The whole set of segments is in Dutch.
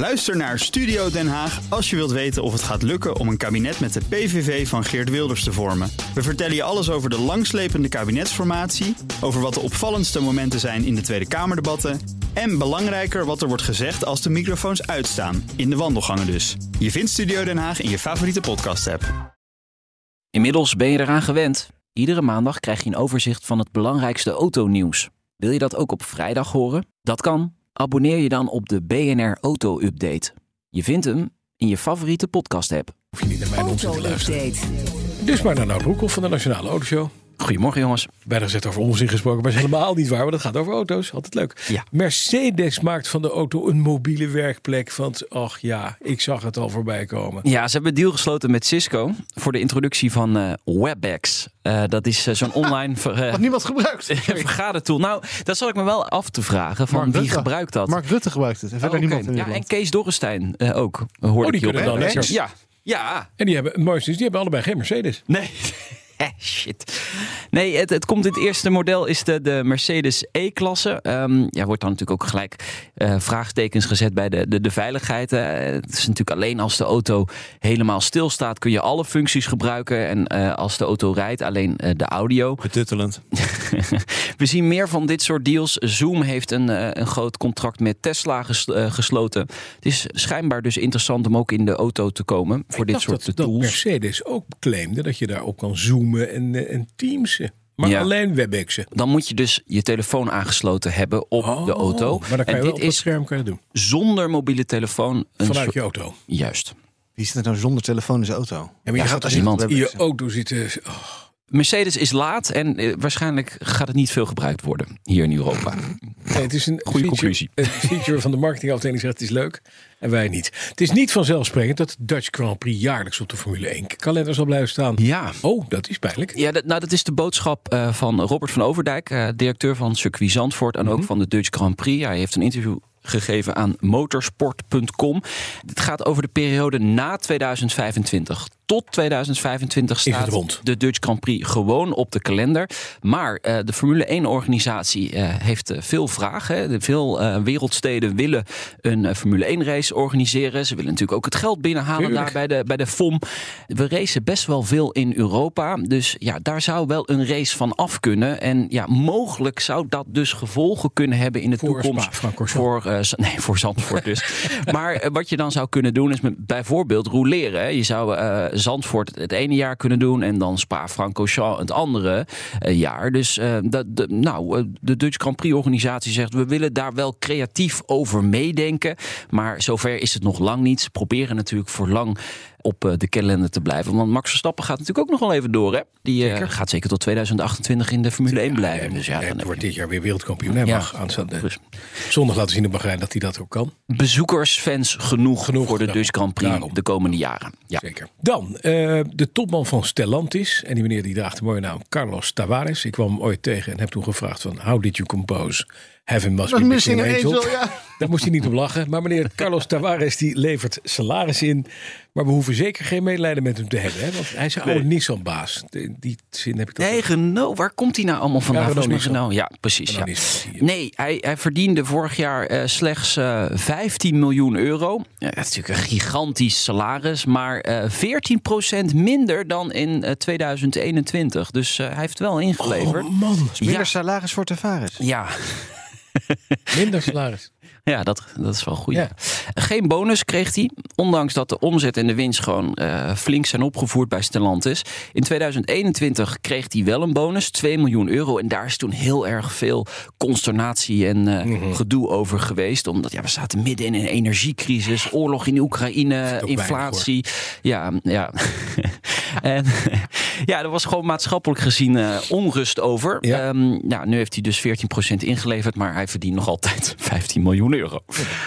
Luister naar Studio Den Haag als je wilt weten of het gaat lukken om een kabinet met de PVV van Geert Wilders te vormen. We vertellen je alles over de langslepende kabinetsformatie, over wat de opvallendste momenten zijn in de Tweede Kamerdebatten en belangrijker wat er wordt gezegd als de microfoons uitstaan, in de wandelgangen dus. Je vindt Studio Den Haag in je favoriete podcast-app. Inmiddels ben je eraan gewend. Iedere maandag krijg je een overzicht van het belangrijkste autonieuws. Wil je dat ook op vrijdag horen? Dat kan. Abonneer je dan op de BNR Auto Update. Je vindt hem in je favoriete podcast-app. Hoef je niet naar mijn onzin te luisteren. Auto-update. Dus maar naar Nout Broekhoff van de Nationale Autoshow. Goedemorgen jongens. Bijna gezegd over onzin gesproken, maar is helemaal niet waar, want het gaat over auto's. Altijd leuk. Ja. Mercedes maakt van de auto een mobiele werkplek. Want, ach ja, ik zag het al voorbij komen. Ja, ze hebben een deal gesloten met Cisco voor de introductie van eh, WebEx. Eh, dat is eh, zo'n online ver, Wat niemand gebruikt. vergadertool. Nou, dat zal ik me wel af te vragen. Van Mark wie Rutte. gebruikt dat? Mark Rutte gebruikt het. En verder Oh, niemand in ja, en. Kees Dorrestein ook. Hoorde Oh, die ik kunnen dan. Ja, ja. En die hebben, het mooiste is, die hebben allebei geen Mercedes. Nee. Eh, Shit. Nee, het, het komt in het eerste model is de, de Mercedes E-klasse. Ehm ja, wordt dan natuurlijk ook gelijk eh, vraagtekens gezet bij de, de, de veiligheid. Het is natuurlijk alleen als de auto helemaal stilstaat kun je alle functies gebruiken. En eh, als de auto rijdt alleen de audio. Betuttelend. We zien meer van dit soort deals. Zoom heeft een, een groot contract met Tesla ges- gesloten. Het is schijnbaar dus interessant om ook in de auto te komen voor Ik dit soort dat, dat tools. Mercedes ook claimde dat je daarop kan zoomen en, eh, en teamsen. Maar Ja. alleen WebExen. Dan moet je dus je telefoon aangesloten hebben op de auto. Oh, Maar dan kan en je wel dit op het is scherm kan je doen. zonder mobiele telefoon. Een Vanuit je auto. Juist. Wie zit er nou zonder telefoon in zijn auto? Ja, maar je Ja, gaat als als iemand- in je auto zitten. oh, Mercedes is laat en eh, waarschijnlijk gaat het niet veel gebruikt worden hier in Europa. Nee, het is een feature, conclusie. Een feature van de marketingafdeling zegt het is leuk en wij niet. Het is niet vanzelfsprekend dat de Dutch Grand Prix jaarlijks op de Formule 1 kalender zal blijven staan. Ja. Oh, dat is pijnlijk. Ja, dat, nou, dat is de boodschap eh, van Robert van Overdijk, eh, directeur van Circuit Zandvoort en Mhm. ook van de Dutch Grand Prix. Hij heeft een interview gegeven aan motorsport.com. Het gaat over de periode na 2025. Tot 2025 Is het staat de Dutch Grand Prix gewoon op de kalender. Maar eh, de Formule 1-organisatie heeft eh, veel vragen. Veel eh, wereldsteden willen een eh, Formule 1-race organiseren. Ze willen natuurlijk ook het geld binnenhalen Tuurlijk. daar bij de, bij de FOM. We racen best wel veel in Europa. Dus ja, daar zou wel een race van af kunnen. En ja, mogelijk zou dat dus gevolgen kunnen hebben in de Voor toekomst. Spa-Francorchamps. voor, eh, nee, voor Zandvoort dus. maar eh, wat je dan zou kunnen doen is met, bijvoorbeeld roleren. hè. Je zou eh, Zandvoort het ene jaar kunnen doen en dan Spa-Francorchamps het andere eh, jaar. Dus eh, dat, de, nou, eh, de Dutch Grand Prix organisatie zegt we willen daar wel creatief over meedenken. Maar zover is het nog lang niet. Ze proberen natuurlijk voor lang op eh, de kalender te blijven. Want Max Verstappen gaat natuurlijk ook nog wel even door. Hè? Die eh, gaat zeker tot 2028 in de Formule 1 blijven. Dus ja, hij dan wordt dit jaar weer wereldkampioen. Hij Ja. mag aanstaande Dus zondag laten zien in Bahrein dat hij dat ook kan. bezoekers, fans genoeg, Genoeg, voor de. Dutch Grand Prix Daarom. de komende jaren. Ja. Zeker. Dan, eh, de topman van Stellantis. En die meneer die draagt de mooie naam Carlos Tavares. Ik kwam hem ooit tegen en heb toen gevraagd van... How did you compose Heaven Must Be Missing Missing an Angel, Angel? ja. Daar moest hij niet op lachen. Maar meneer Carlos Tavares die levert salaris in. Maar we hoeven zeker geen medelijden met hem te hebben. Hè? Want hij is een oude Nissan-baas. Die, die zin heb ik toch Nee, Renault, waar komt hij nou allemaal vandaan? Ja, Renault. Renault, Ja, precies. Ja. Nissan. Nee, hij, hij verdiende vorig jaar eh, slechts eh 15 miljoen euro. Ja, dat is natuurlijk een gigantisch salaris, maar eh 14% minder dan in eh, 2021. Dus eh, hij heeft wel ingeleverd. Oh man, Minder Ja. salaris voor Tavares. Ja, minder salaris. Ja, dat, dat is wel goed. Ja. Geen bonus kreeg hij, ondanks dat de omzet en de winst gewoon eh, flink zijn opgevoerd bij Stellantis. In 2021 kreeg hij wel een bonus, 2 miljoen euro. En daar is toen heel erg veel consternatie en eh, Mhm. gedoe over geweest. Omdat ja, we zaten midden in een energiecrisis, oorlog in Oekraïne, inflatie. ja, ja. en ja, er was gewoon maatschappelijk gezien eh, onrust over. Ja. Ehm, ja, nu heeft hij dus 14% ingeleverd, maar hij verdient nog altijd 15 miljoen euro.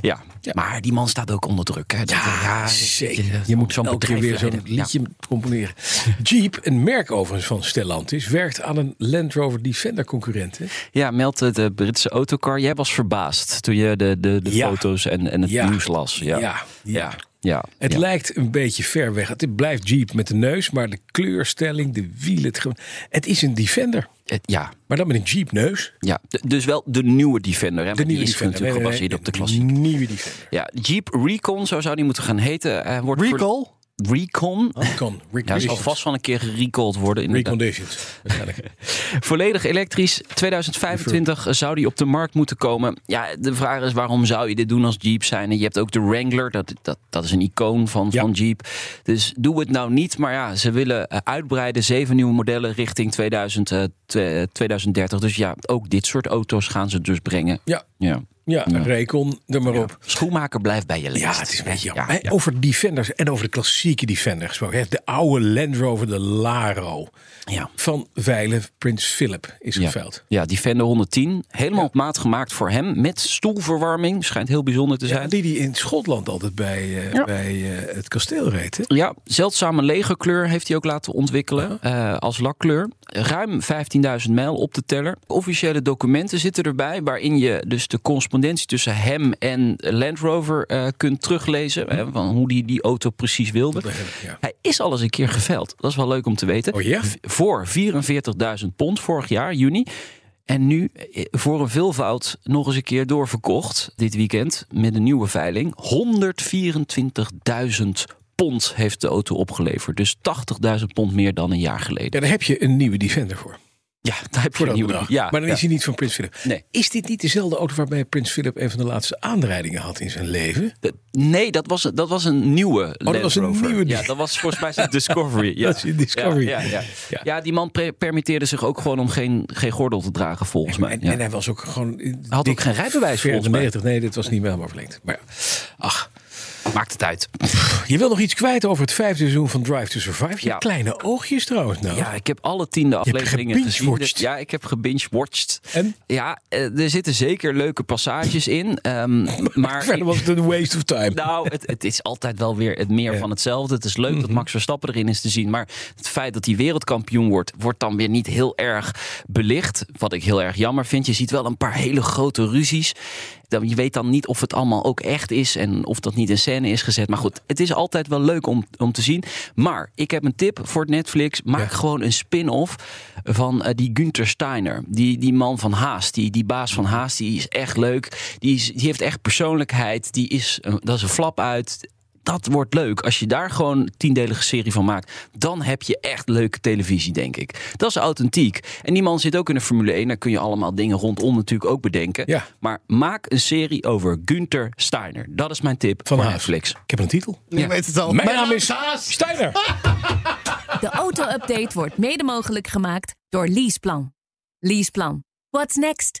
Ja, maar die man staat ook onder druk. Hè. Dat- ja, Zeker. je- Je moet zo'n keer bedrijf weer zo'n leiden. Ja. liedje componeren. Jeep, een merk overigens van Stellantis, werkt aan een Land Rover Defender concurrent. Hè? Ja, meldde de Britse autocar. Jij was verbaasd toen je de, de, de Ja. foto's en, en het Ja. nieuws las. Ja. Ja, ja. Ja, Het ja. lijkt een beetje ver weg. Het blijft Jeep met de neus, maar de kleurstelling, de wielen. Het, ge- het is een Defender, Het- ja, maar dan met een Jeep neus. ja. D- dus wel de nieuwe Defender. Hè? De nieuwe die is Defender. natuurlijk Nee, nee, gebaseerd nee, op de de klassieke. Nieuwe Defender. Ja, Jeep Recon, zo zou die moeten gaan heten. Eh, wordt Recall? Recon. Recon. Ja, zal vast wel een keer gerecalled worden. Waarschijnlijk. Volledig elektrisch. 2025 zou die op de markt moeten komen. Ja, de vraag is waarom zou je dit doen als Jeep zijn? En je hebt ook de Wrangler. Dat, dat, dat is een icoon van, Ja. van Jeep. Dus doe het nou niet. Maar ja, ze willen eh, uitbreiden. Zeven nieuwe modellen richting 2000, eh, twe- 2030. Dus ja, ook dit soort auto's gaan ze dus brengen. Ja, Ja. Ja, Ja. Recon, er maar op. Schoenmaker blijft bij je leest. Ja, het is een beetje Ja, jammer. ja. Over Defenders en over de klassieke Defender gesproken. De oude Land Rover, de Laro. Ja. Van Weilen, Prins Philip is Ja. geveild. Ja, Defender 110. Helemaal op maat gemaakt voor hem. Met stoelverwarming. Schijnt heel bijzonder te zijn. Die die in Schotland altijd bij, eh, bij eh, het kasteel reed. hè? Ja, zeldzame legerkleur heeft hij ook laten ontwikkelen eh, als lakkleur. Ruim 15.000 mijl op de teller. Officiële documenten zitten erbij waarin je dus de correspondentie tussen hem en Land Rover eh, kunt teruglezen. Hè, van hoe die die auto precies wilde. Ja. Hij is al eens een keer geveld. Dat is wel leuk om te weten. Oh ja? Voor 44.000 pond vorig jaar, juni. En nu eh, voor een veelvoud nog eens een keer doorverkocht dit weekend met een nieuwe veiling. 124.000 pond heeft de auto opgeleverd. Dus 80.000 pond meer dan een jaar geleden. Ja, daar heb je een nieuwe Defender voor. Ja, daar heb je een nieuwe. bedrag. Ja, maar dan ja. is hij niet van Prins Philip. Nee. Is dit niet dezelfde auto waarbij Prins Philip een van de laatste aanrijdingen had in zijn leven? De- Nee, dat was, dat was een nieuwe Oh, dat was een Rover. nieuwe- Ja, dat was volgens mij zijn Discovery. Ja. Dat is een Discovery. Ja, ja, ja. Die man permitteerde zich ook gewoon om geen, geen gordel te dragen, volgens mij. En, Ja. en hij was ook gewoon. Hij had ook geen rijbewijs, volgens mij. Nee, dit was niet meer helemaal verlengd. Maar Maakt het uit. je wil nog iets kwijt over het vijfde seizoen van Drive to Survive? Je Ja. kleine oogjes trouwens. Nou. Ja, ik heb alle tiende afleveringen gezien. Ja, ik heb gebingewatcht. En? Ja, eh, er zitten zeker leuke passages in. ehm, maar Verder was het een waste of time. nou, het, het is altijd wel weer het meer van hetzelfde. Het is leuk Mhm. dat Max Verstappen erin is te zien. Maar het feit dat hij wereldkampioen wordt, wordt dan weer niet heel erg belicht. Wat ik heel erg jammer vind. Je ziet wel een paar hele grote ruzies. Dan, je weet dan niet of het allemaal ook echt is en of dat niet in scène is gezet. Maar goed, het is altijd wel leuk om, om te zien. Maar ik heb een tip voor Netflix. Maak Ja. gewoon een spin-off van eh, die Günther Steiner. Die, die man van Haas, die, die baas van Haas, die is echt leuk. Die, is, die heeft echt persoonlijkheid. Die is, dat is een flap uit. Dat wordt leuk. Als je daar gewoon een tiendelige serie van maakt, dan heb je echt leuke televisie, denk ik. Dat is authentiek. En die man zit ook in de Formule 1. Daar kun je allemaal dingen rondom natuurlijk ook bedenken. Ja. Maar maak een serie over Günther Steiner. Dat is mijn tip Van voor. Netflix. Ik heb een titel. Je weet het al. Mijn naam is Steiner. De auto-update wordt mede mogelijk gemaakt door Leaseplan. Leaseplan. What's next?